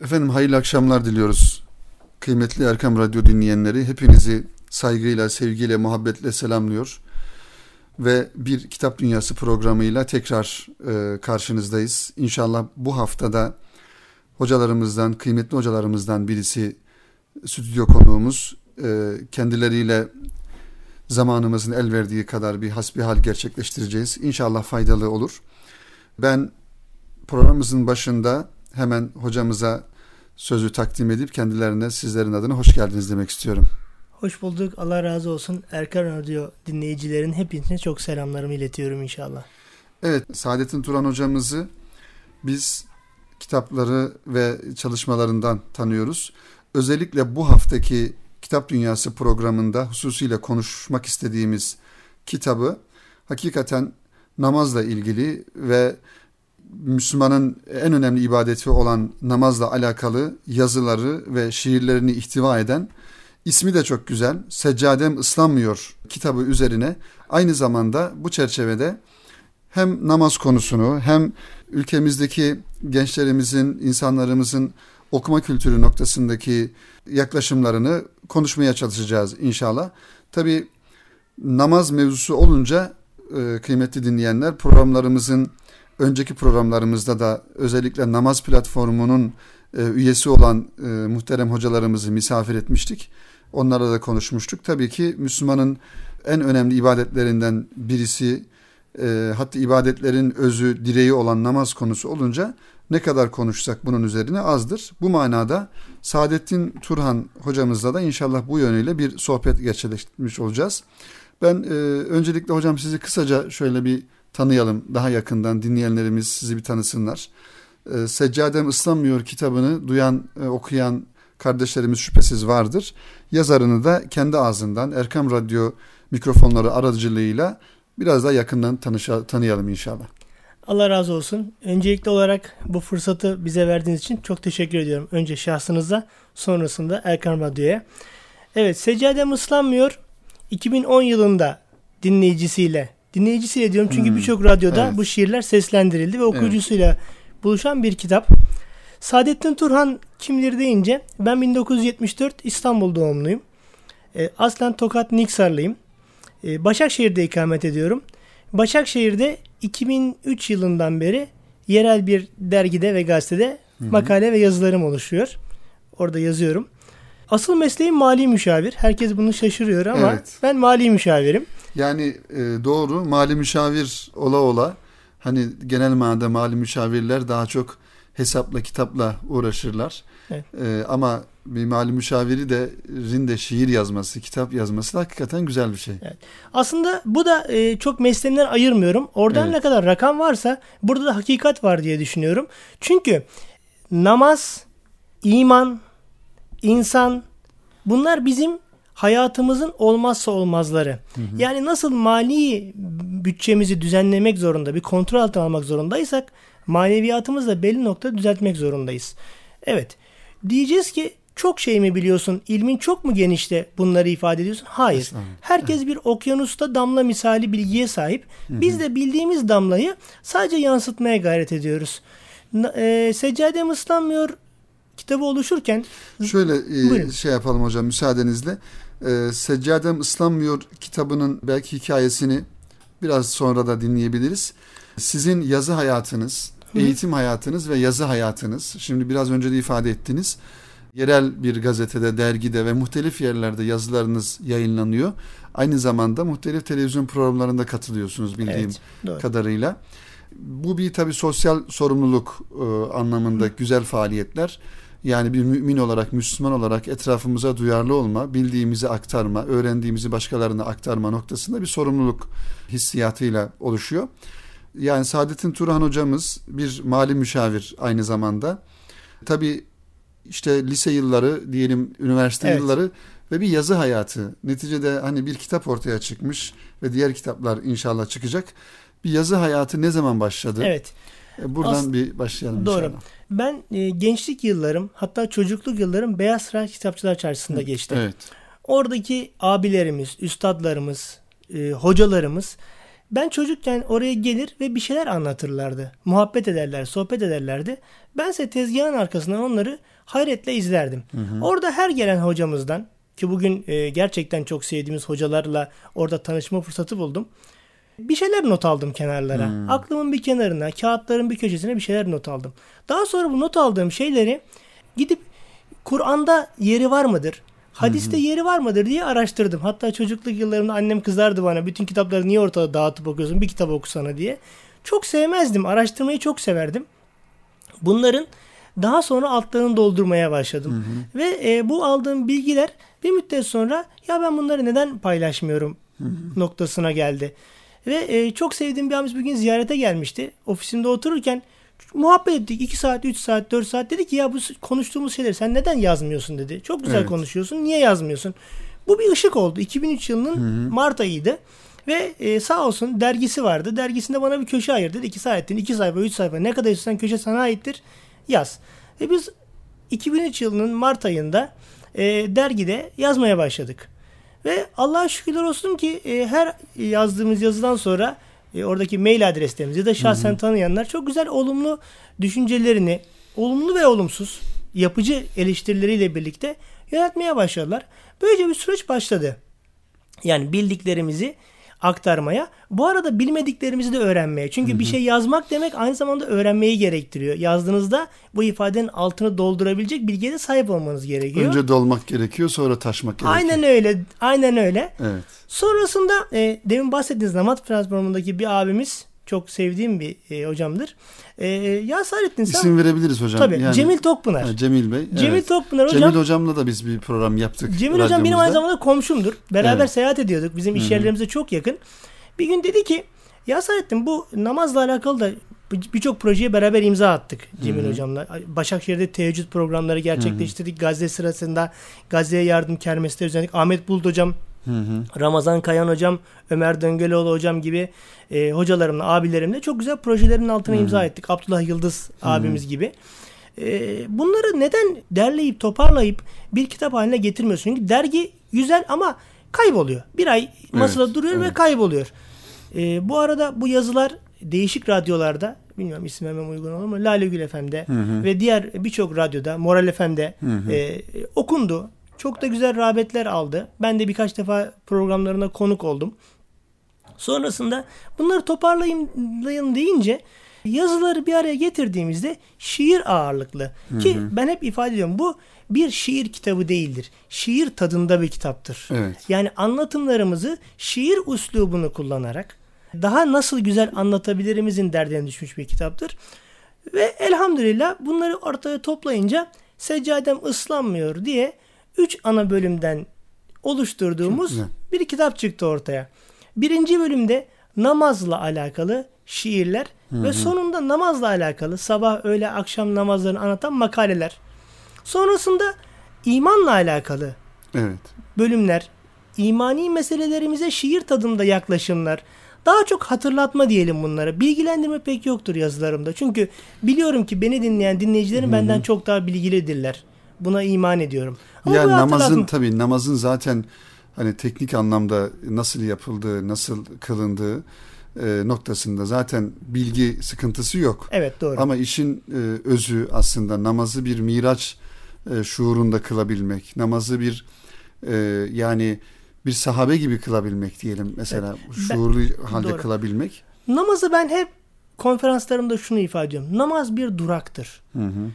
Efendim hayırlı akşamlar diliyoruz. Kıymetli Erkam Radyo dinleyenleri hepinizi saygıyla, sevgiyle, muhabbetle selamlıyor. Ve bir Kitap Dünyası programıyla tekrar e, karşınızdayız. İnşallah bu haftada hocalarımızdan, kıymetli hocalarımızdan birisi stüdyo konuğumuz. E, kendileriyle zamanımızın el verdiği kadar bir hasbihal gerçekleştireceğiz. İnşallah faydalı olur. Ben programımızın başında hemen hocamıza sözü takdim edip kendilerine sizlerin adına hoş geldiniz demek istiyorum. Hoş bulduk. Allah razı olsun. Erkan Radyo dinleyicilerin hepinize çok selamlarımı iletiyorum inşallah. Evet, Saadettin Turan hocamızı biz kitapları ve çalışmalarından tanıyoruz. Özellikle bu haftaki Kitap Dünyası programında hususiyle konuşmak istediğimiz kitabı hakikaten namazla ilgili ve Müslümanın en önemli ibadeti olan namazla alakalı yazıları ve şiirlerini ihtiva eden ismi de çok güzel Seccadem ıslanmıyor kitabı üzerine aynı zamanda bu çerçevede hem namaz konusunu hem ülkemizdeki gençlerimizin, insanlarımızın okuma kültürü noktasındaki yaklaşımlarını konuşmaya çalışacağız inşallah. Tabi namaz mevzusu olunca e, kıymetli dinleyenler programlarımızın önceki programlarımızda da özellikle namaz platformunun e, üyesi olan e, muhterem hocalarımızı misafir etmiştik. Onlarla da konuşmuştuk. Tabii ki Müslümanın en önemli ibadetlerinden birisi e, hatta ibadetlerin özü, direği olan namaz konusu olunca ne kadar konuşsak bunun üzerine azdır. Bu manada Saadettin Turhan hocamızla da inşallah bu yönüyle bir sohbet gerçekleştirmiş olacağız. Ben e, öncelikle hocam sizi kısaca şöyle bir tanıyalım daha yakından dinleyenlerimiz sizi bir tanısınlar. E, Seccadem Islanmıyor kitabını duyan e, okuyan kardeşlerimiz şüphesiz vardır. Yazarını da kendi ağzından Erkam Radyo mikrofonları aracılığıyla biraz daha yakından tanışa, tanıyalım inşallah. Allah razı olsun. Öncelikli olarak bu fırsatı bize verdiğiniz için çok teşekkür ediyorum. Önce şahsınıza sonrasında Erkan Radyo'ya. Evet Seccadem Islanmıyor 2010 yılında dinleyicisiyle dinleyicisiyle diyorum çünkü hmm, birçok radyoda evet. bu şiirler seslendirildi ve okuyucusuyla evet. buluşan bir kitap. Saadettin Turhan kimdir deyince ben 1974 İstanbul doğumluyum. E, aslen Tokat Niksarlıyım. E, Başakşehir'de ikamet ediyorum. Başakşehir'de 2003 yılından beri yerel bir dergide ve gazetede Hı-hı. makale ve yazılarım oluşuyor. Orada yazıyorum. Asıl mesleğim mali müşavir. Herkes bunu şaşırıyor ama evet. ben mali müşavirim. Yani e, doğru mali müşavir ola ola hani genel manada mali müşavirler daha çok hesapla kitapla uğraşırlar. Evet. E, ama bir mali müşaviri de rinde şiir yazması, kitap yazması da hakikaten güzel bir şey. Evet. Aslında bu da e, çok mesleğimden ayırmıyorum. Oradan evet. ne kadar rakam varsa burada da hakikat var diye düşünüyorum. Çünkü namaz, iman, insan bunlar bizim hayatımızın olmazsa olmazları. Hı hı. Yani nasıl mali bütçemizi düzenlemek zorunda, bir kontrol altına almak zorundaysak maneviyatımızı da belli noktada düzeltmek zorundayız. Evet. Diyeceğiz ki çok şey mi biliyorsun? İlmin çok mu genişte bunları ifade ediyorsun? Hayır. Herkes bir okyanusta damla misali bilgiye sahip. Biz de bildiğimiz damlayı sadece yansıtmaya gayret ediyoruz. E, Seccadem ıslanmıyor kitabı oluşurken şöyle e, şey yapalım hocam müsaadenizle. E, Seccadem ıslanmıyor kitabının belki hikayesini biraz sonra da dinleyebiliriz. Sizin yazı hayatınız, eğitim hayatınız ve yazı hayatınız. Şimdi biraz önce de ifade ettiniz. Yerel bir gazetede, dergide ve muhtelif yerlerde yazılarınız yayınlanıyor. Aynı zamanda muhtelif televizyon programlarında katılıyorsunuz bildiğim evet, kadarıyla. Bu bir tabi sosyal sorumluluk e, anlamında Hı. güzel faaliyetler. Yani bir mümin olarak, Müslüman olarak etrafımıza duyarlı olma, bildiğimizi aktarma, öğrendiğimizi başkalarına aktarma noktasında bir sorumluluk hissiyatıyla oluşuyor. Yani Saadettin Turhan hocamız bir mali müşavir aynı zamanda. Tabi işte lise yılları diyelim üniversite evet. yılları ve bir yazı hayatı. Neticede hani bir kitap ortaya çıkmış ve diğer kitaplar inşallah çıkacak. Bir yazı hayatı ne zaman başladı? Evet. E, buradan As- bir başlayalım Doğru. inşallah. Ben e, gençlik yıllarım hatta çocukluk yıllarım Beyaz Saray Kitapçılar Çarşısı'nda Hı, geçti. Evet. Oradaki abilerimiz, üstadlarımız, e, hocalarımız Ben çocukken oraya gelir ve bir şeyler anlatırlardı. Muhabbet ederler, sohbet ederlerdi. Bense tezgahın arkasından onları hayretle izlerdim. Hı hı. Orada her gelen hocamızdan ki bugün e, gerçekten çok sevdiğimiz hocalarla orada tanışma fırsatı buldum. Bir şeyler not aldım kenarlara. Hmm. Aklımın bir kenarına, kağıtların bir köşesine bir şeyler not aldım. Daha sonra bu not aldığım şeyleri gidip Kur'an'da yeri var mıdır? Hadiste yeri var mıdır diye araştırdım. Hatta çocukluk yıllarımda annem kızardı bana. Bütün kitapları niye ortada dağıtıp okuyorsun? Bir kitap okusana diye. Çok sevmezdim. Araştırmayı çok severdim. Bunların daha sonra altlarını doldurmaya başladım. Hı hı. Ve e, bu aldığım bilgiler bir müddet sonra ya ben bunları neden paylaşmıyorum hı hı. noktasına geldi. Ve e, çok sevdiğim bir abimiz bugün ziyarete gelmişti. Ofisimde otururken muhabbet ettik. 2 saat, 3 saat, 4 saat. Dedi ki ya bu konuştuğumuz şeyleri sen neden yazmıyorsun dedi. Çok güzel evet. konuşuyorsun. Niye yazmıyorsun? Bu bir ışık oldu. 2003 yılının Hı-hı. Mart ayıydı. Ve e, sağ olsun dergisi vardı. Dergisinde bana bir köşe ayırdı. Dedi ki Saadettin 2 sayfa, 3 sayfa ne kadar istiyorsan köşe sana aittir. Yaz. Ve biz 2003 yılının Mart ayında e, dergide yazmaya başladık. Ve Allah'a şükürler olsun ki e, her yazdığımız yazıdan sonra e, oradaki mail adreslerimizi ya da şahsen Hı-hı. tanıyanlar çok güzel olumlu düşüncelerini, olumlu ve olumsuz yapıcı eleştirileriyle birlikte yönetmeye başladılar. Böylece bir süreç başladı. Yani bildiklerimizi aktarmaya. Bu arada bilmediklerimizi de öğrenmeye. Çünkü hı hı. bir şey yazmak demek aynı zamanda öğrenmeyi gerektiriyor. Yazdığınızda bu ifadenin altını doldurabilecek bilgiye de sahip olmanız gerekiyor. Önce dolmak gerekiyor sonra taşmak gerekiyor. Aynen öyle. Aynen öyle. Evet. Sonrasında e, demin bahsettiğiniz Namat platformundaki bir abimiz çok sevdiğim bir e, hocamdır. E, ya Saadettin sen... İsim verebiliriz hocam. Tabii. Yani, Cemil Tokpınar. Ha, Cemil Bey. Cemil evet. Tokpınar hocam. Cemil hocamla da biz bir program yaptık. Cemil hocam benim aynı zamanda komşumdur. Beraber evet. seyahat ediyorduk. Bizim iş yerlerimize çok yakın. Bir gün dedi ki ya Saadettin bu namazla alakalı da birçok projeye beraber imza attık Cemil Hı-hı. hocamla. Başakşehir'de teheccüd programları gerçekleştirdik. Hı-hı. Gazze sırasında Gazze'ye yardım kermesleri düzenledik. Ahmet Bulut hocam Hı Ramazan Kayan hocam, Ömer Döngeleoğlu hocam gibi e, hocalarımla, abilerimle çok güzel projelerin altına hı imza ettik. Abdullah Yıldız hı abimiz gibi. E, bunları neden derleyip toparlayıp bir kitap haline getirmiyorsun? Çünkü dergi güzel ama kayboluyor. Bir ay masada evet, duruyor evet. ve kayboluyor. E, bu arada bu yazılar değişik radyolarda bilmiyorum isim vermem uygun olur mu? Lale Gül FM'de hı hı. ve diğer birçok radyoda Moral FM'de hı hı. E, okundu. Çok da güzel rağbetler aldı. Ben de birkaç defa programlarına konuk oldum. Sonrasında bunları toparlayın deyince yazıları bir araya getirdiğimizde şiir ağırlıklı. Hı hı. Ki ben hep ifade ediyorum bu bir şiir kitabı değildir. Şiir tadında bir kitaptır. Evet. Yani anlatımlarımızı şiir uslubunu kullanarak daha nasıl güzel anlatabilirimizin derdine düşmüş bir kitaptır. Ve elhamdülillah bunları ortaya toplayınca seccadem ıslanmıyor diye üç ana bölümden oluşturduğumuz bir kitap çıktı ortaya. Birinci bölümde namazla alakalı şiirler Hı-hı. ve sonunda namazla alakalı sabah öğle akşam namazlarını anlatan makaleler. Sonrasında imanla alakalı evet. bölümler, imani meselelerimize şiir tadında yaklaşımlar, daha çok hatırlatma diyelim bunlara. Bilgilendirme pek yoktur yazılarımda. Çünkü biliyorum ki beni dinleyen dinleyicilerim Hı-hı. benden çok daha bilgilidirler. Buna iman ediyorum. Ama yani namazın tabii namazın zaten hani teknik anlamda nasıl yapıldığı, nasıl kılındığı e, noktasında zaten bilgi sıkıntısı yok. Evet doğru. Ama işin e, özü aslında namazı bir miraç e, şuurunda kılabilmek, namazı bir e, yani bir sahabe gibi kılabilmek diyelim mesela evet. şuurlu ben, halde doğru. kılabilmek. Namazı ben hep konferanslarımda şunu ifade ediyorum. Namaz bir duraktır. Hı hı.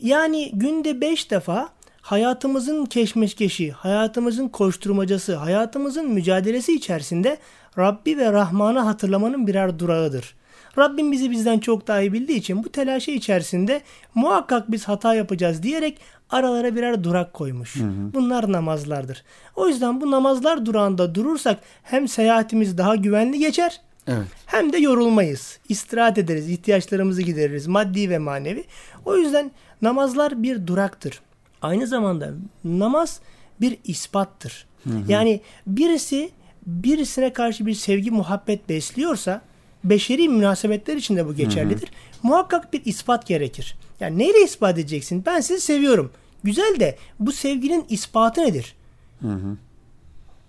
Yani günde beş defa hayatımızın keşmeşkeşi, hayatımızın koşturmacası, hayatımızın mücadelesi içerisinde Rabbi ve Rahman'ı hatırlamanın birer durağıdır. Rabbim bizi bizden çok daha iyi bildiği için bu telaşı içerisinde muhakkak biz hata yapacağız diyerek aralara birer durak koymuş. Hı hı. Bunlar namazlardır. O yüzden bu namazlar durağında durursak hem seyahatimiz daha güvenli geçer evet. hem de yorulmayız. İstirahat ederiz, ihtiyaçlarımızı gideririz maddi ve manevi. O yüzden namazlar bir duraktır. Aynı zamanda namaz bir ispattır. Hı hı. Yani birisi birisine karşı bir sevgi muhabbet besliyorsa beşeri münasebetler için de bu geçerlidir. Hı hı. Muhakkak bir ispat gerekir. Yani neyle ispat edeceksin? Ben sizi seviyorum. Güzel de bu sevginin ispatı nedir? Hı hı.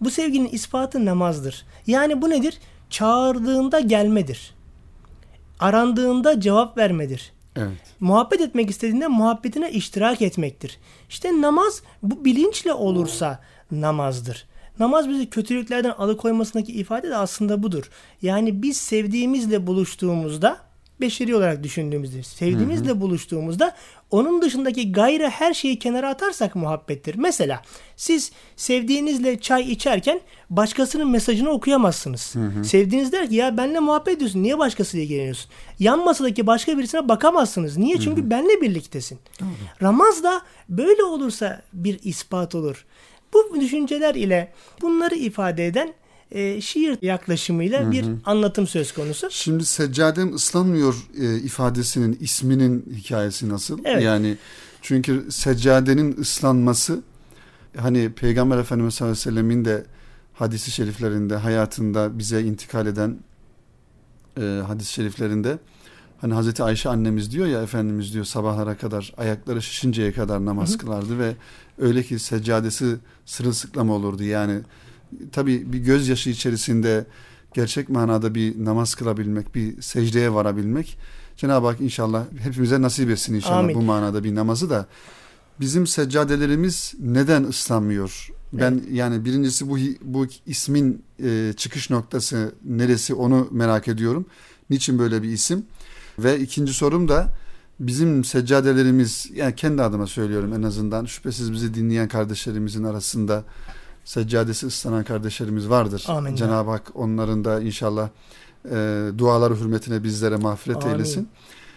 Bu sevginin ispatı namazdır. Yani bu nedir? çağırdığında gelmedir. Arandığında cevap vermedir. Evet. Muhabbet etmek istediğinde muhabbetine iştirak etmektir. İşte namaz bu bilinçle olursa namazdır. Namaz bizi kötülüklerden alıkoymasındaki ifade de aslında budur. Yani biz sevdiğimizle buluştuğumuzda beşeri olarak düşündüğümüzde, sevdiğimizle hı hı. buluştuğumuzda onun dışındaki gayrı her şeyi kenara atarsak muhabbettir. Mesela siz sevdiğinizle çay içerken başkasının mesajını okuyamazsınız. Hı hı. Sevdiğiniz der ki ya benle muhabbet ediyorsun. Niye başkasıyla ilgileniyorsun? Yan masadaki başka birisine bakamazsınız. Niye? Çünkü hı hı. benle birliktesin. Hı Ramaz da böyle olursa bir ispat olur. Bu düşünceler ile bunları ifade eden e, şiir yaklaşımıyla hı hı. bir anlatım söz konusu. Şimdi seccadem ıslanmıyor e, ifadesinin isminin hikayesi nasıl? Evet. Yani çünkü seccadenin ıslanması hani Peygamber Efendimiz sallallahu aleyhi ve sellemin de hadisi şeriflerinde hayatında bize intikal eden e, hadis-i şeriflerinde hani Hazreti Ayşe annemiz diyor ya Efendimiz diyor sabahlara kadar ayakları şişinceye kadar namaz hı hı. kılardı ve öyle ki seccadesi sırılsıklam olurdu yani tabi bir gözyaşı içerisinde gerçek manada bir namaz kılabilmek, bir secdeye varabilmek Cenab-ı Hak inşallah hepimize nasip etsin inşallah Amin. bu manada bir namazı da. Bizim seccadelerimiz neden ıslanmıyor? Ben evet. yani birincisi bu bu ismin e, çıkış noktası neresi onu merak ediyorum. Niçin böyle bir isim? Ve ikinci sorum da bizim seccadelerimiz yani kendi adıma söylüyorum en azından şüphesiz bizi dinleyen kardeşlerimizin arasında seccadesi ıslanan kardeşlerimiz vardır. Amin. Cenab-ı Hak onların da inşallah e, duaları hürmetine bizlere mağfiret Amin. eylesin.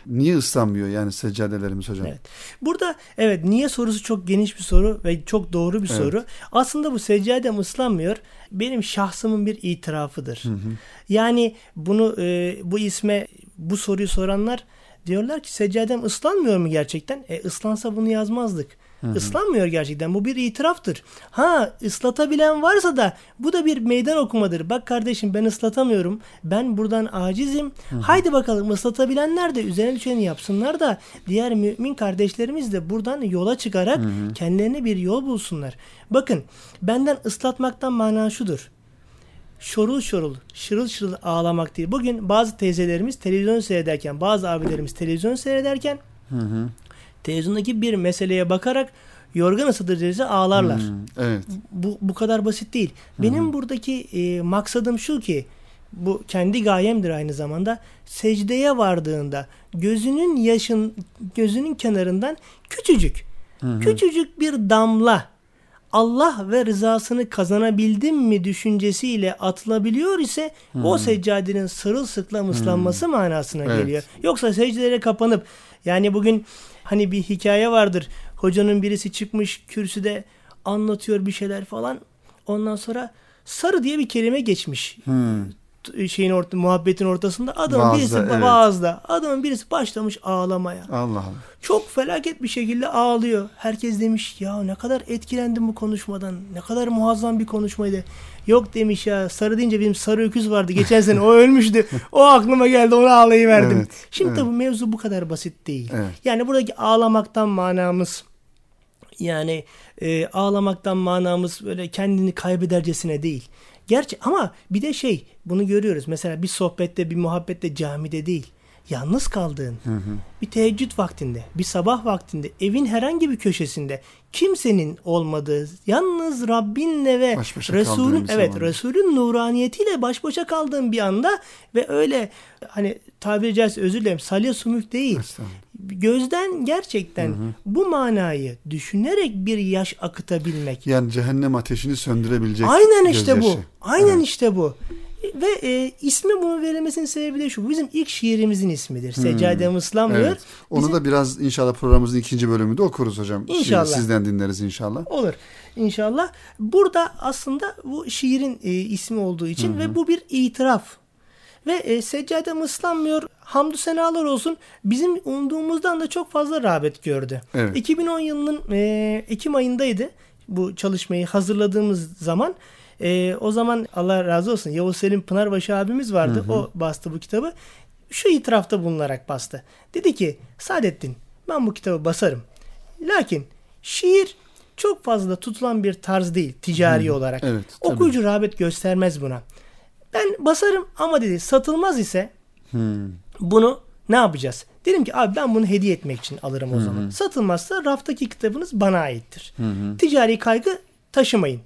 Niye ıslanmıyor yani seccadelerimiz hocam? Evet. Burada evet niye sorusu çok geniş bir soru ve çok doğru bir evet. soru. Aslında bu seccadem ıslanmıyor. Benim şahsımın bir itirafıdır. Hı hı. Yani bunu e, bu isme bu soruyu soranlar diyorlar ki seccadem ıslanmıyor mu gerçekten? E ıslansa bunu yazmazdık. Hı-hı. Islanmıyor gerçekten. Bu bir itiraftır. Ha ıslatabilen varsa da bu da bir meydan okumadır. Bak kardeşim ben ıslatamıyorum. Ben buradan acizim. Hı-hı. Haydi bakalım ıslatabilenler de üzerine düşeni yapsınlar da diğer mümin kardeşlerimiz de buradan yola çıkarak Hı-hı. kendilerine bir yol bulsunlar. Bakın benden ıslatmaktan mana şudur şorul şorul, şırıl şırıl ağlamak değil. Bugün bazı teyzelerimiz televizyon seyrederken, bazı abilerimiz televizyon seyrederken hı hı televizyondaki bir meseleye bakarak yorgan ısıtıcısı ağlarlar. Hmm, evet. Bu, bu kadar basit değil. Benim hmm. buradaki e, maksadım şu ki bu kendi gayemdir aynı zamanda. Secdeye vardığında gözünün yaşın gözünün kenarından küçücük hı küçücük bir damla Allah ve rızasını kazanabildim mi düşüncesiyle atılabiliyor ise hı o seccadenin sırılsıklam ıslanması hı manasına evet. geliyor. Yoksa secdelere kapanıp yani bugün Hani bir hikaye vardır. Hocanın birisi çıkmış kürsüde anlatıyor bir şeyler falan. Ondan sonra sarı diye bir kelime geçmiş. Hmm şeyin orta, muhabbetin ortasında adamın vaazda, birisi evet. vaazda adamın birisi başlamış ağlamaya. Allah Allah. Çok felaket bir şekilde ağlıyor. Herkes demiş ya ne kadar etkilendim bu konuşmadan. Ne kadar muazzam bir konuşmaydı. Yok demiş ya sarı deyince benim sarı öküz vardı. Geçen sene o ölmüştü. O aklıma geldi onu ağlayıverdim. Evet, Şimdi evet. tabii mevzu bu kadar basit değil. Evet. Yani buradaki ağlamaktan manamız yani e, ağlamaktan manamız böyle kendini kaybedercesine değil. Gerçi ama bir de şey bunu görüyoruz. Mesela bir sohbette bir muhabbette camide değil. Yalnız kaldığın hı hı. bir teheccüd vaktinde, bir sabah vaktinde, evin herhangi bir köşesinde kimsenin olmadığı, yalnız Rabbinle ve Resulün evet. Resulün nuraniyetiyle baş başa kaldığın bir anda ve öyle hani tabiri caizse özür dilerim salya sumuk değil. Gözden gerçekten hı hı. bu manayı düşünerek bir yaş akıtabilmek. Yani cehennem ateşini söndürebilecek Aynen işte gözyaşı. bu. Aynen evet. işte bu. Ve e, ismi bunu verilmesinin sebebi de şu. Bizim ilk şiirimizin ismidir. Hmm. Seccade ıslanmıyor. Evet. Onu bizim... da biraz inşallah programımızın ikinci bölümünde okuruz hocam. İnşallah. Sizden dinleriz inşallah. Olur. İnşallah. Burada aslında bu şiirin e, ismi olduğu için hı ve bu bir itiraf. Ve e, seccadem ıslanmıyor. Hamdü senalar olsun. Bizim umduğumuzdan da çok fazla rağbet gördü. Evet. 2010 yılının e, Ekim ayındaydı bu çalışmayı hazırladığımız zaman. E, o zaman Allah razı olsun Yavuz Selim Pınarbaşı abimiz vardı. Hı hı. O bastı bu kitabı. Şu itirafta bulunarak bastı. Dedi ki Saadettin ben bu kitabı basarım. Lakin şiir çok fazla tutulan bir tarz değil ticari hı. olarak. Evet, Okuyucu rağbet göstermez buna. Ben basarım ama dedi satılmaz ise Hmm. bunu ne yapacağız? Dedim ki abi ben bunu hediye etmek için alırım o zaman. Satılmazsa raftaki kitabınız bana aittir. Ticari kaygı taşımayın.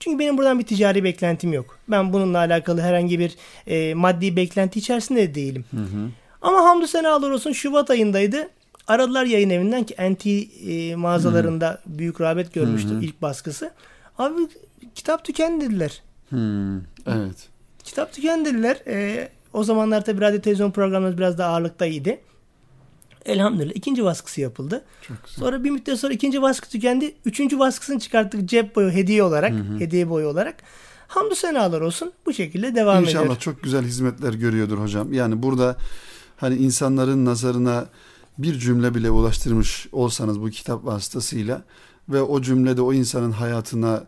Çünkü benim buradan bir ticari beklentim yok. Ben bununla alakalı herhangi bir e, maddi beklenti içerisinde de değilim. Ama hamdü senalar olsun Şubat ayındaydı. Aradılar yayın evinden ki NT e, mağazalarında büyük rağbet görmüştü ilk baskısı. Abi kitap tükendi dediler. Hmm. Evet. Kitap tükendi dediler. E, o zamanlar tabii radyo televizyon programlarımız biraz daha ağırlıktaydı. Elhamdülillah ikinci baskısı yapıldı. Çok güzel. Sonra bir müddet sonra ikinci baskı tükendi. Üçüncü baskısını çıkarttık cep boyu hediye olarak. Hediye boyu olarak. Hamdü senalar olsun. Bu şekilde devam İnşallah ediyor. çok güzel hizmetler görüyordur hocam. Yani burada hani insanların nazarına bir cümle bile ulaştırmış olsanız bu kitap vasıtasıyla ve o cümlede o insanın hayatına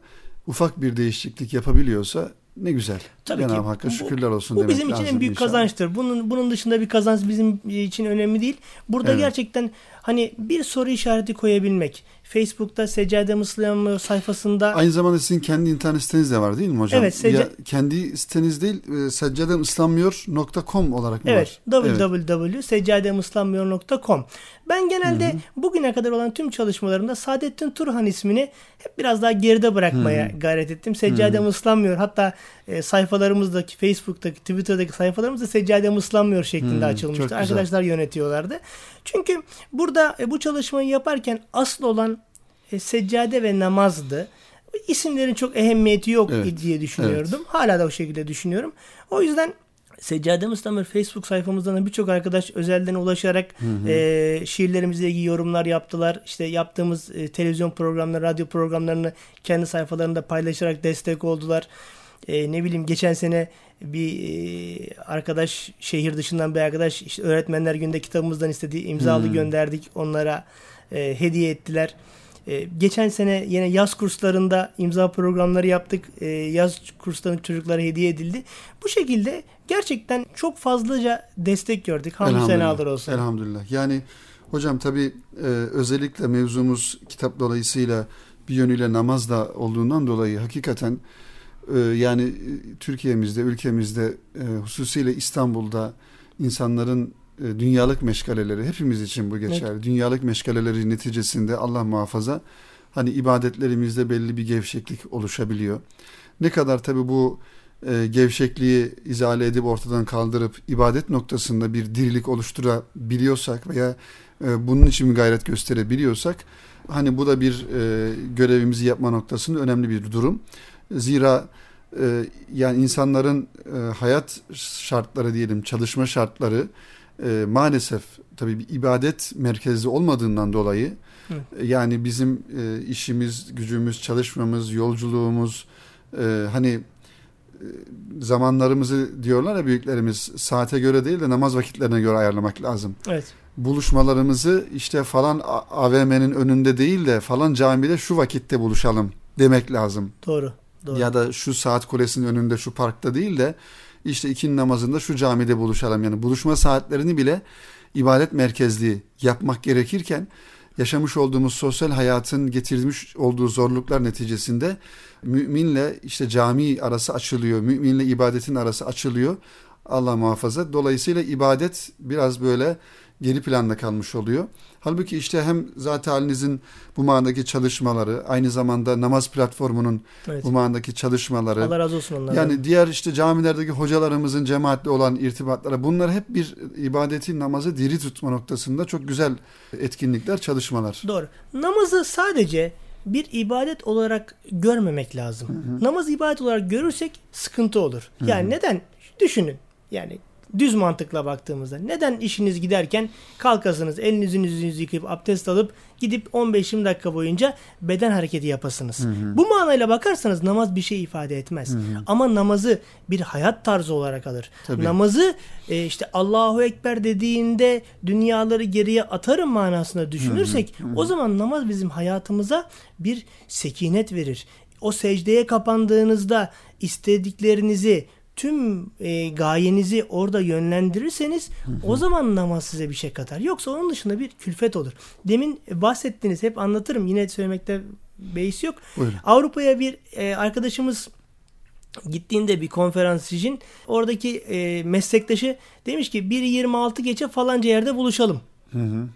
ufak bir değişiklik yapabiliyorsa ne güzel. Tabii Cenab-ı ki. Hakk'a Bu- şükürler olsun Bu demek bizim için en büyük inşallah. kazançtır. Bunun bunun dışında bir kazanç bizim için önemli değil. Burada Evet. gerçekten hani bir soru işareti koyabilmek. Facebook'ta Seccade Müslüman sayfasında Aynı zamanda sizin kendi internet siteniz de var değil mi hocam? Evet, secca- Ya kendi siteniz değil, e, seccademıslanmıyor.com olarak mı Evet, var? www.seccademıslanmıyor.com. Ben genelde bugüne kadar olan tüm çalışmalarımda Saadettin Turhan ismini hep biraz daha geride bırakmaya gayret ettim. Seccadem ıslanmıyor. Hatta e, sayfalarımızdaki, Facebook'taki, Twitter'daki sayfalarımızda Seccadem ıslanmıyor şeklinde çok açılmıştı. Arkadaşlar yönetiyorlardı. Çünkü burada e, bu çalışmayı yaparken asıl olan e, seccade ve namazdı. İsimlerin çok ehemmiyeti yok Evet, diye düşünüyordum. Hala da o şekilde düşünüyorum. O yüzden Seccade Mustamır Facebook sayfamızdan da birçok arkadaş özelden ulaşarak e, şiirlerimizle ilgili yorumlar yaptılar. İşte yaptığımız e, televizyon programları, radyo programlarını kendi sayfalarında paylaşarak destek oldular. E, ne bileyim geçen sene bir e, arkadaş şehir dışından bir arkadaş işte öğretmenler günde kitabımızdan istediği imzalı gönderdik onlara e, hediye ettiler. E, geçen sene yine yaz kurslarında imza programları yaptık. E, yaz kurslarının çocuklara hediye edildi. Bu şekilde gerçekten çok fazlaca destek gördük. Hamdü senalar olsun. Elhamdülillah. Yani hocam tabi özellikle mevzumuz kitap dolayısıyla bir yönüyle namaz da olduğundan dolayı hakikaten e, yani e, Türkiye'mizde, ülkemizde e, hususiyle İstanbul'da insanların e, dünyalık meşgaleleri hepimiz için bu geçerli. Dünyalık meşgaleleri neticesinde Allah muhafaza hani ibadetlerimizde belli bir gevşeklik oluşabiliyor. Ne kadar tabi bu e, gevşekliği izale edip ortadan kaldırıp ibadet noktasında bir dirilik oluşturabiliyorsak veya e, bunun için bir gayret gösterebiliyorsak hani bu da bir e, görevimizi yapma noktasında önemli bir durum. Zira e, yani insanların e, hayat şartları diyelim çalışma şartları e, maalesef tabii bir ibadet merkezli olmadığından dolayı Evet. e, yani bizim e, işimiz, gücümüz, çalışmamız, yolculuğumuz e, hani e, zamanlarımızı diyorlar ya büyüklerimiz saate göre değil de namaz vakitlerine göre ayarlamak lazım. Evet. Buluşmalarımızı işte falan AVM'nin önünde değil de falan camide şu vakitte buluşalım demek lazım. Doğru. Doğru. Ya da şu saat kulesinin önünde şu parkta değil de işte ikindi namazında şu camide buluşalım. Yani buluşma saatlerini bile ibadet merkezli yapmak gerekirken yaşamış olduğumuz sosyal hayatın getirmiş olduğu zorluklar neticesinde müminle işte cami arası açılıyor. Müminle ibadetin arası açılıyor. Allah muhafaza. Dolayısıyla ibadet biraz böyle geri planda kalmış oluyor. Halbuki işte hem zat halinizin bu manadaki çalışmaları, aynı zamanda namaz platformunun Evet. bu manadaki çalışmaları, Allah razı olsun onlardan. yani diğer işte camilerdeki hocalarımızın cemaatle olan irtibatları bunlar hep bir ibadeti namazı diri tutma noktasında çok güzel etkinlikler, çalışmalar. Doğru. Namazı sadece bir ibadet olarak görmemek lazım. Namaz ibadet olarak görürsek sıkıntı olur. Yani neden? Düşünün. Yani düz mantıkla baktığımızda neden işiniz giderken kalkasınız, elinizi yüzünüzü yıkayıp abdest alıp gidip 15-20 dakika boyunca beden hareketi yapasınız. Bu manayla bakarsanız namaz bir şey ifade etmez. Ama namazı bir hayat tarzı olarak alır. Tabii. Namazı e, işte Allahu Ekber dediğinde dünyaları geriye atarım manasında düşünürsek o zaman namaz bizim hayatımıza bir sekinet verir. O secdeye kapandığınızda istediklerinizi tüm e, gayenizi orada yönlendirirseniz o zaman namaz size bir şey katar. Yoksa onun dışında bir külfet olur. Demin bahsettiniz hep anlatırım yine söylemekte beis yok. Avrupa'ya bir e, arkadaşımız gittiğinde bir konferans için oradaki e, meslektaşı demiş ki 1.26 geçe falanca yerde buluşalım. Hı hı.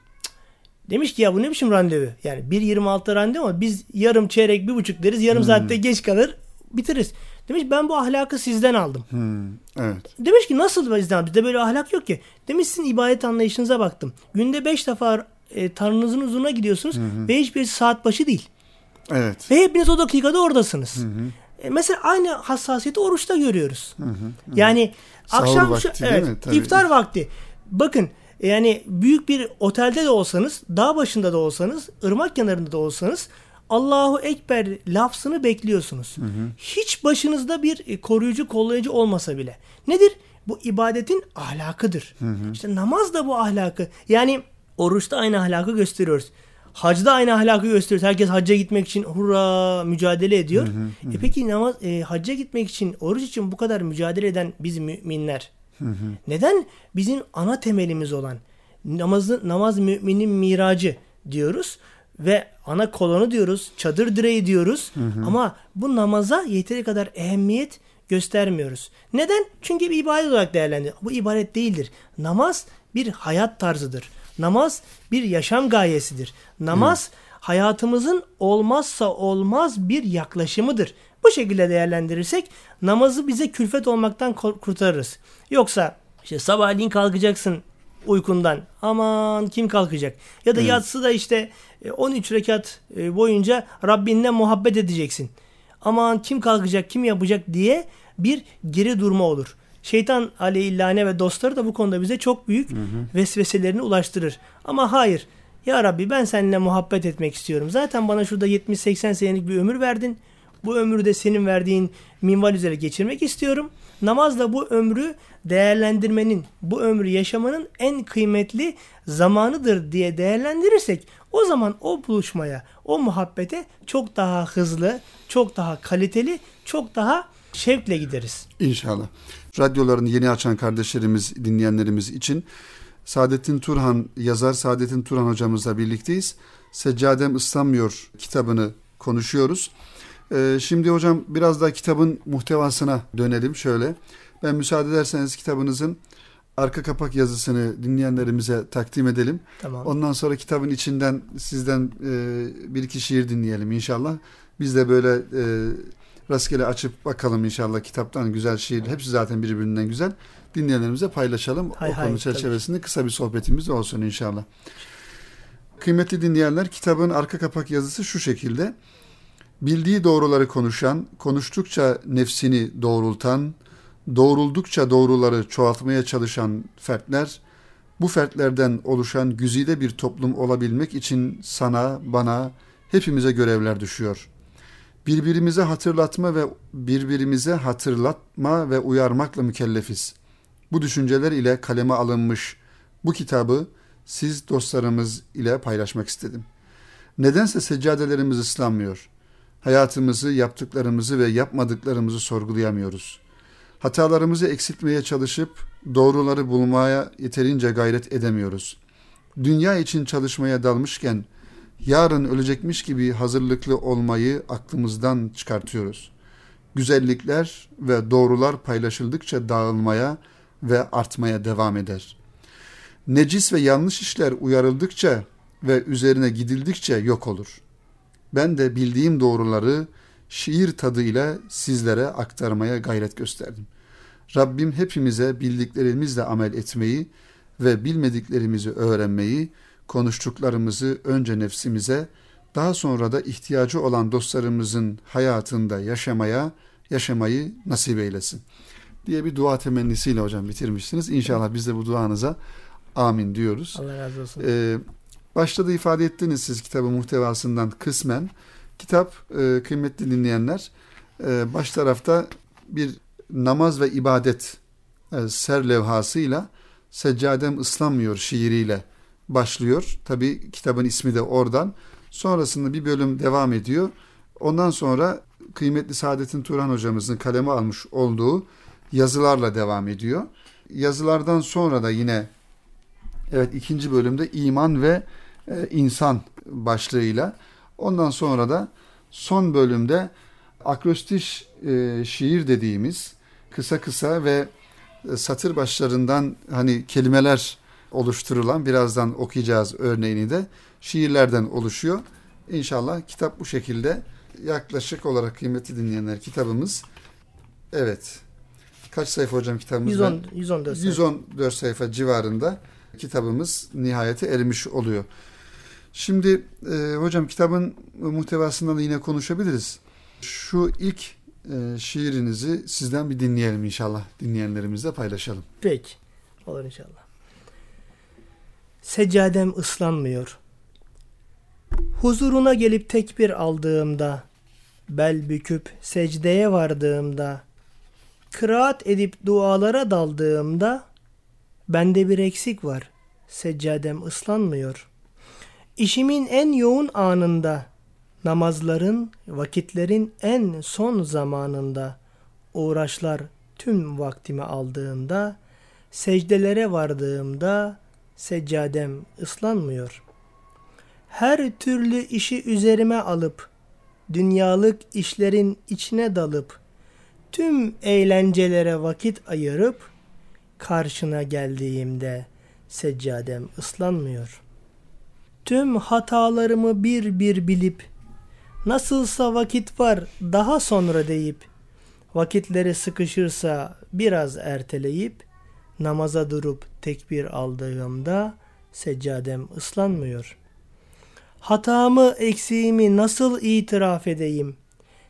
Demiş ki ya bu ne biçim randevu? Yani 1.26 randevu ama biz yarım çeyrek bir buçuk deriz yarım hmm. saatte geç kalır bitiririz. Demiş ben bu ahlakı sizden aldım. Hmm, evet. Demiş ki nasıl bizden? Bizde böyle ahlak yok ki. Demiş sizin ibadet anlayışınıza baktım. Günde beş defa e, Tanrınızın huzuruna gidiyorsunuz hı hı. ve hiçbir saat başı değil. Evet. Ve hepiniz o dakikada oradasınız. Hı hı. E, mesela aynı hassasiyeti oruçta görüyoruz. Hı hı, hı. Yani Sahur akşam vakti, şu, evet, iftar vakti. Bakın yani büyük bir otelde de olsanız, dağ başında da olsanız, ırmak kenarında da olsanız Allahu Ekber lafzını bekliyorsunuz. Hı hı. Hiç başınızda bir e, koruyucu, kollayıcı olmasa bile. Nedir? Bu ibadetin ahlakıdır. Hı hı. İşte namaz da bu ahlakı. Yani oruçta aynı ahlakı gösteriyoruz. Hacda aynı ahlakı gösteriyoruz. Herkes hacca gitmek için hurra mücadele ediyor. Hı hı hı. E peki namaz e, hacca gitmek için, oruç için bu kadar mücadele eden biz müminler hı hı. neden bizim ana temelimiz olan namazı namaz müminin miracı diyoruz ve ana kolonu diyoruz, çadır direği diyoruz hı hı. ama bu namaza yeteri kadar ehemmiyet göstermiyoruz. Neden? Çünkü bir ibadet olarak değerlendiriyor. Bu ibadet değildir. Namaz bir hayat tarzıdır. Namaz bir yaşam gayesidir. Namaz hı. hayatımızın olmazsa olmaz bir yaklaşımıdır. Bu şekilde değerlendirirsek namazı bize külfet olmaktan kurtarırız. Yoksa işte sabahleyin kalkacaksın uykundan. Aman kim kalkacak? Ya da evet. yatsı da işte 13 e, rekat e, boyunca Rabbinle muhabbet edeceksin. Aman kim kalkacak, kim yapacak diye bir geri durma olur. Şeytan aleyhillâne ve dostları da bu konuda bize çok büyük hı hı. vesveselerini ulaştırır. Ama hayır. Ya Rabbi ben seninle muhabbet etmek istiyorum. Zaten bana şurada 70-80 senelik bir ömür verdin. Bu ömrü de senin verdiğin minval üzere geçirmek istiyorum. Namaz da bu ömrü değerlendirmenin, bu ömrü yaşamanın en kıymetli zamanıdır diye değerlendirirsek o zaman o buluşmaya, o muhabbete çok daha hızlı, çok daha kaliteli, çok daha şevkle gideriz. İnşallah. Radyolarını yeni açan kardeşlerimiz, dinleyenlerimiz için Saadettin Turhan, yazar Saadettin Turhan hocamızla birlikteyiz. Seccadem ıslanmıyor kitabını konuşuyoruz. Ee, şimdi hocam biraz daha kitabın muhtevasına dönelim şöyle. Ben müsaade ederseniz kitabınızın arka kapak yazısını dinleyenlerimize takdim edelim. Tamam. Ondan sonra kitabın içinden sizden e, bir iki şiir dinleyelim inşallah. Biz de böyle e, rastgele açıp bakalım inşallah kitaptan güzel şiir. Hepsi zaten birbirinden güzel. Dinleyenlerimize paylaşalım. Hay o hay, konu çerçevesinde tabii. kısa bir sohbetimiz olsun inşallah. Kıymetli dinleyenler kitabın arka kapak yazısı şu şekilde. Bildiği doğruları konuşan, konuştukça nefsini doğrultan, doğruldukça doğruları çoğaltmaya çalışan fertler, bu fertlerden oluşan güzide bir toplum olabilmek için sana, bana, hepimize görevler düşüyor. Birbirimize hatırlatma ve birbirimize hatırlatma ve uyarmakla mükellefiz. Bu düşünceler ile kaleme alınmış bu kitabı siz dostlarımız ile paylaşmak istedim. Nedense seccadelerimiz ıslanmıyor. Hayatımızı, yaptıklarımızı ve yapmadıklarımızı sorgulayamıyoruz. Hatalarımızı eksiltmeye çalışıp doğruları bulmaya yeterince gayret edemiyoruz. Dünya için çalışmaya dalmışken yarın ölecekmiş gibi hazırlıklı olmayı aklımızdan çıkartıyoruz. Güzellikler ve doğrular paylaşıldıkça dağılmaya ve artmaya devam eder. Necis ve yanlış işler uyarıldıkça ve üzerine gidildikçe yok olur. Ben de bildiğim doğruları şiir tadıyla sizlere aktarmaya gayret gösterdim. Rabbim hepimize bildiklerimizle amel etmeyi ve bilmediklerimizi öğrenmeyi, konuştuklarımızı önce nefsimize, daha sonra da ihtiyacı olan dostlarımızın hayatında yaşamaya, yaşamayı nasip eylesin. Diye bir dua temennisiyle hocam bitirmişsiniz. İnşallah biz de bu duanıza amin diyoruz. Allah razı olsun. Ee, başta da ifade ettiniz siz kitabın muhtevasından kısmen. Kitap e, kıymetli dinleyenler e, baş tarafta bir namaz ve ibadet e, ser levhasıyla Seccadem ıslanmıyor şiiriyle başlıyor. Tabi kitabın ismi de oradan. Sonrasında bir bölüm devam ediyor. Ondan sonra kıymetli Saadettin Turan hocamızın kaleme almış olduğu yazılarla devam ediyor. Yazılardan sonra da yine evet ikinci bölümde iman ve e, insan başlığıyla ondan sonra da son bölümde akrostiş e, şiir dediğimiz kısa kısa ve e, satır başlarından hani kelimeler oluşturulan birazdan okuyacağız örneğini de şiirlerden oluşuyor. İnşallah kitap bu şekilde yaklaşık olarak kıymetli dinleyenler kitabımız evet kaç sayfa hocam kitabımız? 110, 114 sayfa. 114 sayfa civarında kitabımız nihayete ermiş oluyor. Şimdi e, hocam kitabın muhtevasından da yine konuşabiliriz. Şu ilk e, şiirinizi sizden bir dinleyelim inşallah. Dinleyenlerimizle paylaşalım. Peki. Olur inşallah. Seccadem ıslanmıyor. Huzuruna gelip tekbir aldığımda, bel büküp secdeye vardığımda, kıraat edip dualara daldığımda, bende bir eksik var. Seccadem ıslanmıyor. İşimin en yoğun anında, namazların, vakitlerin en son zamanında, uğraşlar tüm vaktimi aldığında, secdelere vardığımda, seccadem ıslanmıyor. Her türlü işi üzerime alıp, dünyalık işlerin içine dalıp, tüm eğlencelere vakit ayırıp, karşına geldiğimde seccadem ıslanmıyor. Tüm hatalarımı bir bir bilip, nasılsa vakit var daha sonra deyip, vakitleri sıkışırsa biraz erteleyip, namaza durup tekbir aldığımda seccadem ıslanmıyor. Hatamı, eksiğimi nasıl itiraf edeyim?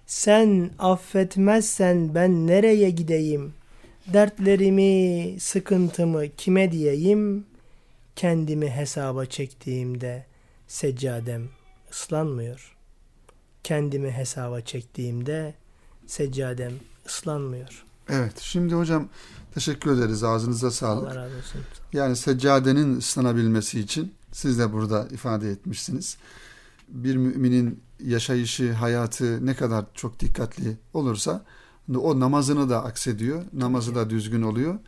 Sen affetmezsen ben nereye gideyim? Dertlerimi, sıkıntımı kime diyeyim? Kendimi hesaba çektiğimde seccadem ıslanmıyor. Kendimi hesaba çektiğimde seccadem ıslanmıyor. Evet şimdi hocam teşekkür ederiz ağzınıza sağlık. Allah razı olsun. Yani seccadenin ıslanabilmesi için siz de burada ifade etmişsiniz. Bir müminin yaşayışı, hayatı ne kadar çok dikkatli olursa o namazını da aksediyor. Namazı da düzgün oluyor.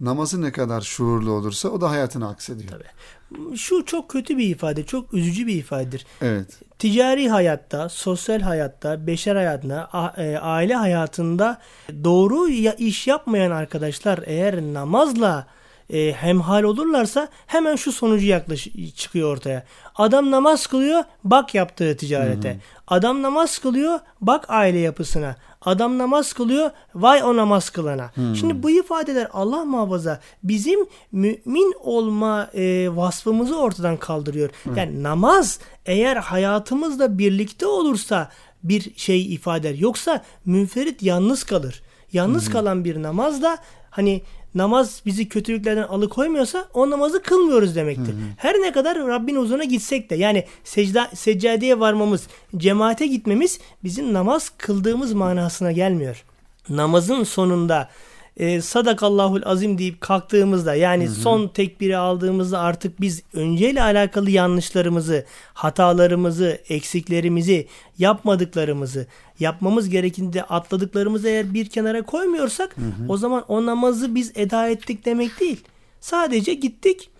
Namazı ne kadar şuurlu olursa o da hayatına aksediyor. Tabii. Şu çok kötü bir ifade, çok üzücü bir ifadedir. Evet. Ticari hayatta, sosyal hayatta, beşer hayatında, e, aile hayatında doğru iş yapmayan arkadaşlar eğer namazla e, hemhal olurlarsa hemen şu sonucu yaklaş çıkıyor ortaya. Adam namaz kılıyor, bak yaptığı ticarete. Hı hı. Adam namaz kılıyor, bak aile yapısına. Adam namaz kılıyor, vay o namaz kılana. Hmm. Şimdi bu ifadeler Allah muhafaza bizim mümin olma e, vasfımızı ortadan kaldırıyor. Hmm. Yani namaz eğer hayatımızda birlikte olursa bir şey ifade eder. Yoksa münferit yalnız kalır. Yalnız hmm. kalan bir namaz da hani namaz bizi kötülüklerden alıkoymuyorsa o namazı kılmıyoruz demektir. Hı hı. Her ne kadar Rabbin huzuruna gitsek de yani secda, seccadeye varmamız, cemaate gitmemiz bizim namaz kıldığımız manasına gelmiyor. Namazın sonunda e, sadakallahul azim deyip kalktığımızda yani hı hı. son tekbiri aldığımızda artık biz önceyle alakalı yanlışlarımızı, hatalarımızı, eksiklerimizi, yapmadıklarımızı, yapmamız gerekinde atladıklarımızı eğer bir kenara koymuyorsak hı hı. o zaman o namazı biz eda ettik demek değil. Sadece gittik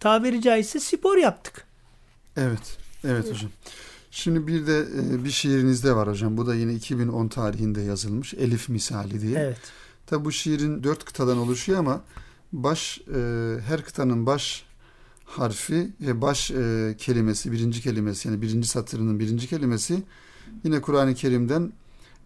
tabiri caizse spor yaptık. Evet. Evet hocam. Şimdi bir de e, bir şiirinizde var hocam. Bu da yine 2010 tarihinde yazılmış. Elif misali diye. Evet. Tabi bu şiirin dört kıtadan oluşuyor ama baş e, her kıtanın baş harfi ve baş e, kelimesi, birinci kelimesi yani birinci satırının birinci kelimesi yine Kur'an-ı Kerim'den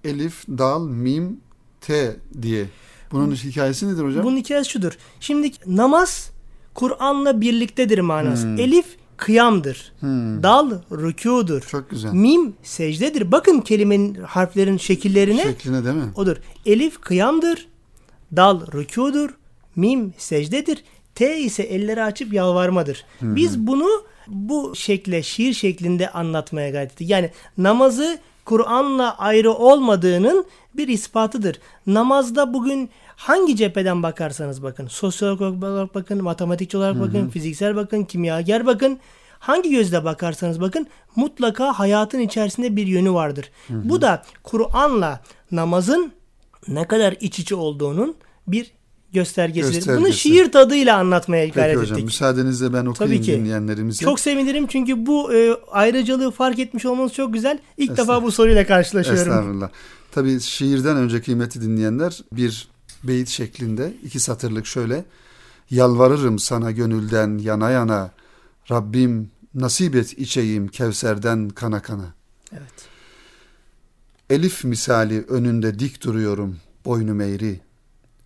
elif, dal, mim, t diye. Bunun hikayesi nedir hocam? Bunun hikayesi şudur. Şimdi namaz Kur'an'la birliktedir manası. Hmm. Elif kıyamdır. Hmm. Dal rükudur. Çok güzel. Mim secdedir. Bakın kelimenin harflerin şekillerine. Şekline değil mi? Odur. Elif kıyamdır. Dal rükudur, mim secdedir, T ise elleri açıp yalvarmadır. Hı-hı. Biz bunu bu şekle, şiir şeklinde anlatmaya gayret ettik. Yani namazı Kur'an'la ayrı olmadığının bir ispatıdır. Namazda bugün hangi cepheden bakarsanız bakın, sosyolog olarak bakın, matematikçi olarak bakın, hı hı. fiziksel bakın, kimyager bakın, hangi gözle bakarsanız bakın mutlaka hayatın içerisinde bir yönü vardır. Hı hı. Bu da Kur'an'la namazın ne kadar iç içe olduğunun bir göstergesidir. Göstergesi. Bunu şiir tadıyla anlatmaya Peki gayret hocam ettik. müsaadenizle ben okuyayım Tabii ki. dinleyenlerimize. Çok sevinirim çünkü bu e, ayrıcalığı fark etmiş olmanız çok güzel. İlk defa bu soruyla karşılaşıyorum. Estağfurullah. Tabii şiirden önce kıymeti dinleyenler bir beyit şeklinde iki satırlık şöyle. Yalvarırım sana gönülden yana yana Rabbim nasip et içeyim Kevser'den kana kana. Evet. Elif misali önünde dik duruyorum boynum eğri.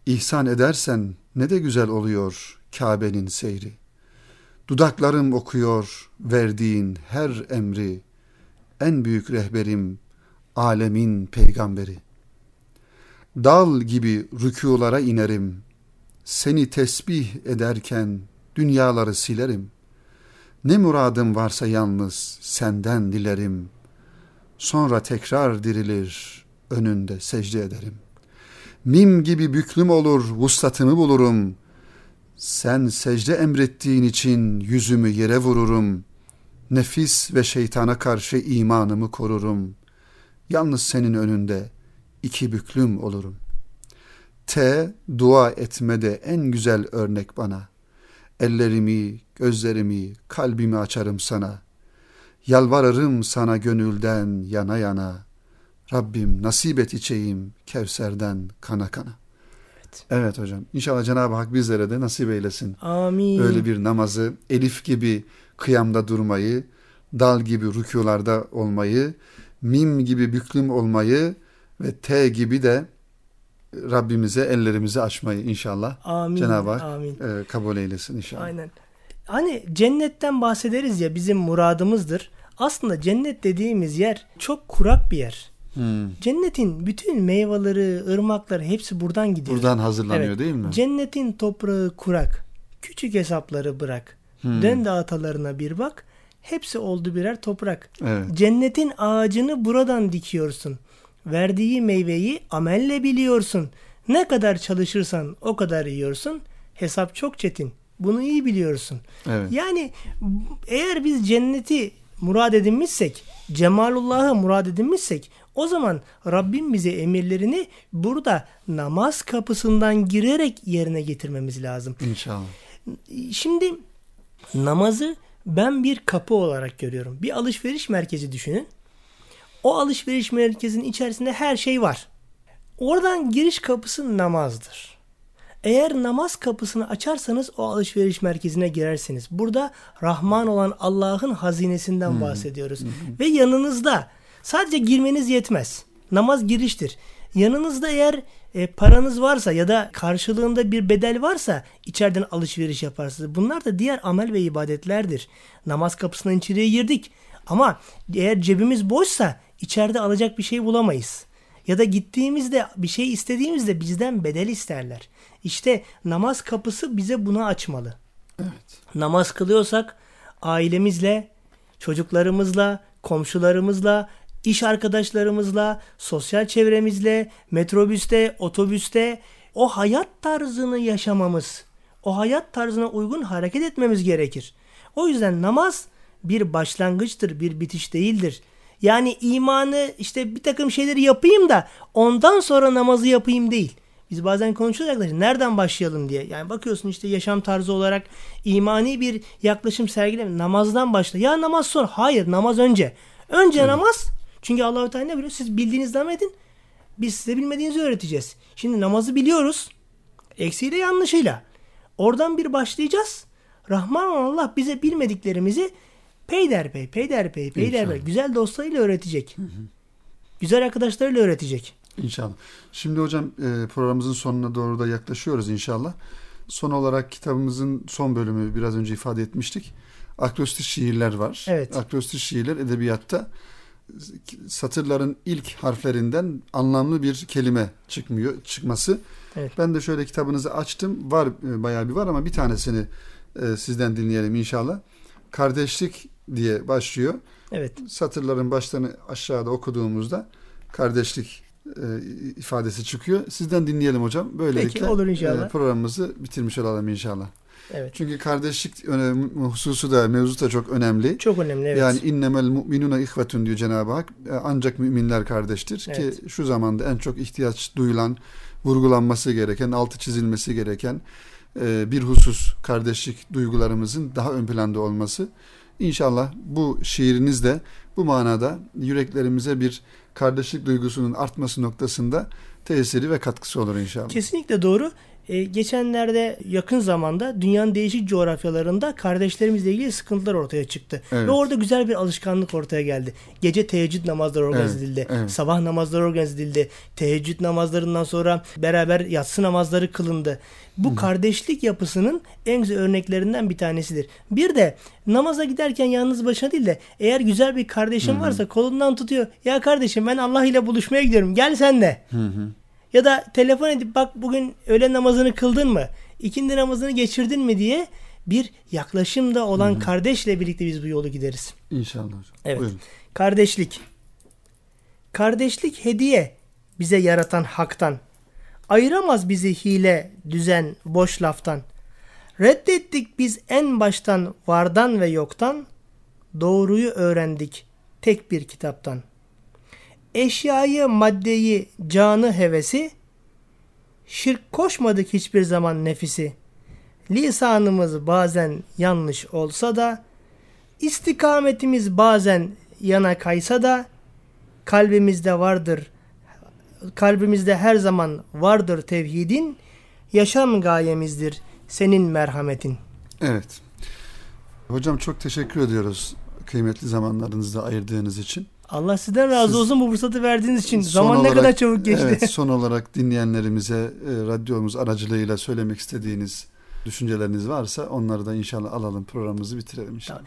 İhsan edersen ne de güzel oluyor Kabe'nin seyri. Dudaklarım okuyor verdiğin her emri. En büyük rehberim alemin peygamberi. Dal gibi rükulara inerim. Seni tesbih ederken dünyaları silerim. Ne muradım varsa yalnız senden dilerim. Sonra tekrar dirilir önünde secde ederim. Mim gibi büklüm olur vuslatımı bulurum. Sen secde emrettiğin için yüzümü yere vururum. Nefis ve şeytana karşı imanımı korurum. Yalnız senin önünde iki büklüm olurum. T dua etmede en güzel örnek bana. Ellerimi, gözlerimi, kalbimi açarım sana. Yalvarırım sana gönülden yana yana. Rabbim nasip et içeyim Kevser'den kana kana. Evet. Evet hocam. İnşallah Cenab-ı Hak bizlere de nasip eylesin. Amin. Öyle bir namazı, elif gibi kıyamda durmayı, dal gibi rükularda olmayı, mim gibi büklüm olmayı ve T gibi de Rabbimize ellerimizi açmayı inşallah Amin. Cenab-ı Hak Amin. e, kabul eylesin inşallah. Aynen. Hani cennetten bahsederiz ya bizim muradımızdır. Aslında cennet dediğimiz yer çok kurak bir yer. Hmm. Cennetin bütün meyveleri, ırmakları hepsi buradan gidiyor. Buradan hazırlanıyor Evet. değil mi? Cennetin toprağı kurak. Küçük hesapları bırak. Hmm. Dön de atalarına bir bak. Hepsi oldu birer toprak. Evet. Cennetin ağacını buradan dikiyorsun. Verdiği meyveyi amelle biliyorsun. Ne kadar çalışırsan o kadar yiyorsun. Hesap çok çetin. Bunu iyi biliyorsun. Evet. Yani eğer biz cenneti murad edinmişsek, cemalullah'ı murad edinmişsek o zaman Rabbim bize emirlerini burada namaz kapısından girerek yerine getirmemiz lazım. İnşallah. Şimdi namazı ben bir kapı olarak görüyorum. Bir alışveriş merkezi düşünün. O alışveriş merkezinin içerisinde her şey var. Oradan giriş kapısı namazdır. Eğer namaz kapısını açarsanız o alışveriş merkezine girersiniz. Burada Rahman olan Allah'ın hazinesinden bahsediyoruz. Ve yanınızda sadece girmeniz yetmez. Namaz giriştir. Yanınızda eğer e, paranız varsa ya da karşılığında bir bedel varsa içeriden alışveriş yaparsınız. Bunlar da diğer amel ve ibadetlerdir. Namaz kapısından içeriye girdik. Ama eğer cebimiz boşsa içeride alacak bir şey bulamayız. Ya da gittiğimizde bir şey istediğimizde bizden bedel isterler. İşte namaz kapısı bize bunu açmalı. Evet. Namaz kılıyorsak ailemizle, çocuklarımızla, komşularımızla, iş arkadaşlarımızla, sosyal çevremizle, metrobüste, otobüste o hayat tarzını yaşamamız, o hayat tarzına uygun hareket etmemiz gerekir. O yüzden namaz bir başlangıçtır, bir bitiş değildir. Yani imanı işte bir takım şeyleri yapayım da ondan sonra namazı yapayım değil. Biz bazen konuşuyoruz arkadaşlar nereden başlayalım diye. Yani bakıyorsun işte yaşam tarzı olarak imani bir yaklaşım sergileme. Namazdan başla. Ya namaz sonra. Hayır namaz önce. Önce namaz. Çünkü Allahu Teala ne biliyor? Siz bildiğiniz devam edin. Biz size bilmediğinizi öğreteceğiz. Şimdi namazı biliyoruz. Eksiğiyle yanlışıyla. Oradan bir başlayacağız. Rahman Allah bize bilmediklerimizi peyderpey, peyderpey, peyderpey İnşallah. güzel dostlarıyla öğretecek. Güzel arkadaşlarıyla öğretecek. İnşallah. Şimdi hocam e, programımızın sonuna doğru da yaklaşıyoruz inşallah. Son olarak kitabımızın son bölümü biraz önce ifade etmiştik. Akrostiş şiirler var. Evet. Akrostiş şiirler edebiyatta satırların ilk harflerinden anlamlı bir kelime çıkmıyor çıkması. Evet. Ben de şöyle kitabınızı açtım. Var e, bayağı bir var ama bir tanesini e, sizden dinleyelim inşallah. Kardeşlik diye başlıyor. Evet. Satırların başlarını aşağıda okuduğumuzda kardeşlik e, ifadesi çıkıyor. Sizden dinleyelim hocam. Böylelikle Peki, olur inşallah. e, programımızı bitirmiş olalım inşallah. Evet. Çünkü kardeşlik önemli, hususu da mevzu da çok önemli. Çok önemli evet. Yani innemel mu'minuna ihvetun diyor Cenab-ı Hak. E, Ancak müminler kardeştir Evet. ki şu zamanda en çok ihtiyaç duyulan, vurgulanması gereken, altı çizilmesi gereken e, bir husus kardeşlik duygularımızın daha ön planda olması. İnşallah bu şiiriniz de bu manada yüreklerimize bir kardeşlik duygusunun artması noktasında tesiri ve katkısı olur inşallah. Kesinlikle doğru. Ee, geçenlerde yakın zamanda dünyanın değişik coğrafyalarında kardeşlerimizle ilgili sıkıntılar ortaya çıktı. Evet. Ve orada güzel bir alışkanlık ortaya geldi. Gece teheccüd namazları organize Evet, edildi. evet. Sabah namazları organize edildi. Teheccüd namazlarından sonra beraber yatsı namazları kılındı. Bu kardeşlik yapısının en güzel örneklerinden bir tanesidir. Bir de namaza giderken yalnız başına değil de eğer güzel bir kardeşin varsa kolundan tutuyor. Ya kardeşim ben Allah ile buluşmaya gidiyorum. Gel sen de. Ya da telefon edip bak bugün öğle namazını kıldın mı? İkindi namazını geçirdin mi diye bir yaklaşımda olan kardeşle birlikte biz bu yolu gideriz. İnşallah hocam. Evet. Buyurun. Kardeşlik. Kardeşlik hediye bize yaratan haktan. Ayıramaz bizi hile, düzen, boş laftan. Reddettik biz en baştan vardan ve yoktan. Doğruyu öğrendik tek bir kitaptan. Eşyayı, maddeyi, canı, hevesi, şirk koşmadık hiçbir zaman nefisi. Lisanımız bazen yanlış olsa da, istikametimiz bazen yana kaysa da, kalbimizde vardır, kalbimizde her zaman vardır tevhidin, yaşam gayemizdir senin merhametin. Evet. Hocam çok teşekkür ediyoruz kıymetli zamanlarınızı da ayırdığınız için. Allah sizden razı Siz- olsun bu fırsatı verdiğiniz için. Zaman ne olarak- kadar çabuk geçti. Evet, son olarak dinleyenlerimize e, radyomuz aracılığıyla söylemek istediğiniz düşünceleriniz varsa onları da inşallah alalım programımızı bitirelim inşallah.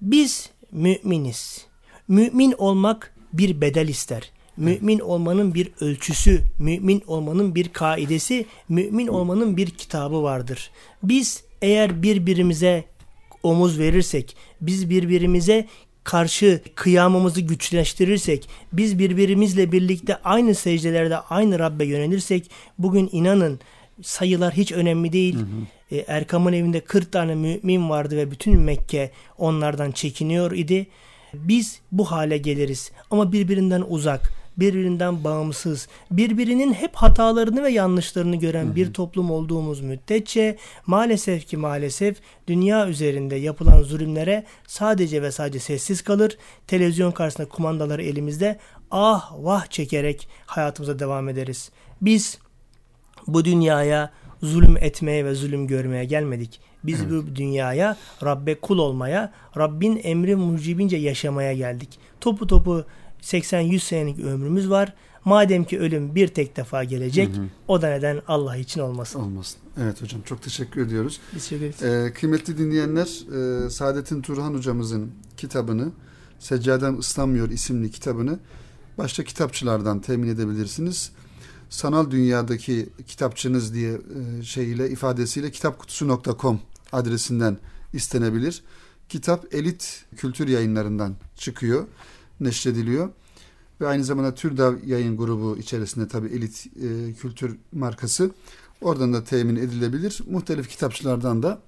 Biz müminiz. Mümin olmak bir bedel ister. Mümin olmanın bir ölçüsü, mümin olmanın bir kaidesi, mümin olmanın bir kitabı vardır. Biz eğer birbirimize omuz verirsek, biz birbirimize karşı kıyamımızı güçleştirirsek, biz birbirimizle birlikte aynı secdelerde aynı Rabbe yönelirsek, bugün inanın sayılar hiç önemli değil. E, Erkam'ın evinde 40 tane mümin vardı ve bütün Mekke onlardan çekiniyor idi. Biz bu hale geliriz ama birbirinden uzak, birbirinden bağımsız, birbirinin hep hatalarını ve yanlışlarını gören bir toplum olduğumuz müddetçe maalesef ki maalesef dünya üzerinde yapılan zulümlere sadece ve sadece sessiz kalır. Televizyon karşısında kumandaları elimizde ah vah çekerek hayatımıza devam ederiz. Biz bu dünyaya zulüm etmeye ve zulüm görmeye gelmedik. Biz bu dünyaya Rabbe kul olmaya, Rabbin emri mucibince yaşamaya geldik. Topu topu 80-100 senelik ömrümüz var. Madem ki ölüm bir tek defa gelecek, o da neden Allah için olmasın. Olmasın. Evet hocam çok teşekkür ediyoruz. Ederiz. Ee, kıymetli dinleyenler e, Saadettin Turhan hocamızın kitabını Seccadem Islanmıyor isimli kitabını başka kitapçılardan temin edebilirsiniz. Sanal dünyadaki kitapçınız diye e, şeyiyle ifadesiyle kitapkutusu.com adresinden istenebilir. Kitap Elit Kültür Yayınlarından çıkıyor, neşrediliyor. Ve aynı zamanda Türdav yayın grubu içerisinde tabii Elit e, Kültür markası. Oradan da temin edilebilir. Muhtelif kitapçılardan da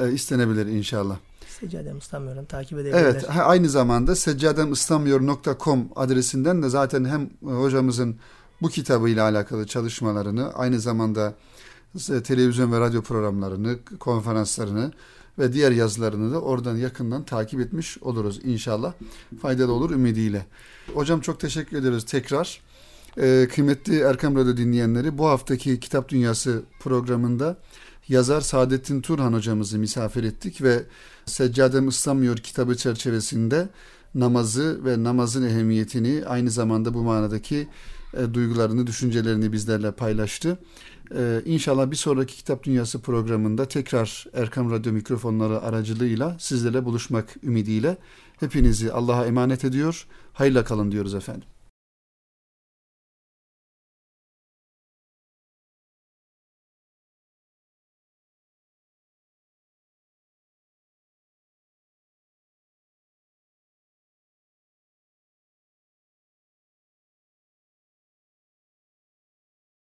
e, istenebilir inşallah. Seccadem İslamıyorum takip edebilirler. Evet, aynı zamanda seccademıslamıyor.com adresinden de zaten hem e, hocamızın bu kitabıyla alakalı çalışmalarını, aynı zamanda e, televizyon ve radyo programlarını, konferanslarını ve diğer yazılarını da oradan yakından takip etmiş oluruz inşallah. Faydalı olur ümidiyle. Hocam çok teşekkür ederiz tekrar. Ee, kıymetli Erkam Radyo dinleyenleri bu haftaki Kitap Dünyası programında yazar Saadettin Turhan hocamızı misafir ettik ve Seccadem Islanmıyor kitabı çerçevesinde namazı ve namazın ehemmiyetini aynı zamanda bu manadaki e, duygularını, düşüncelerini bizlerle paylaştı. Ee, inşallah bir sonraki Kitap Dünyası programında tekrar Erkam Radyo mikrofonları aracılığıyla sizlerle buluşmak ümidiyle hepinizi Allah'a emanet ediyor. Hayırla kalın diyoruz efendim.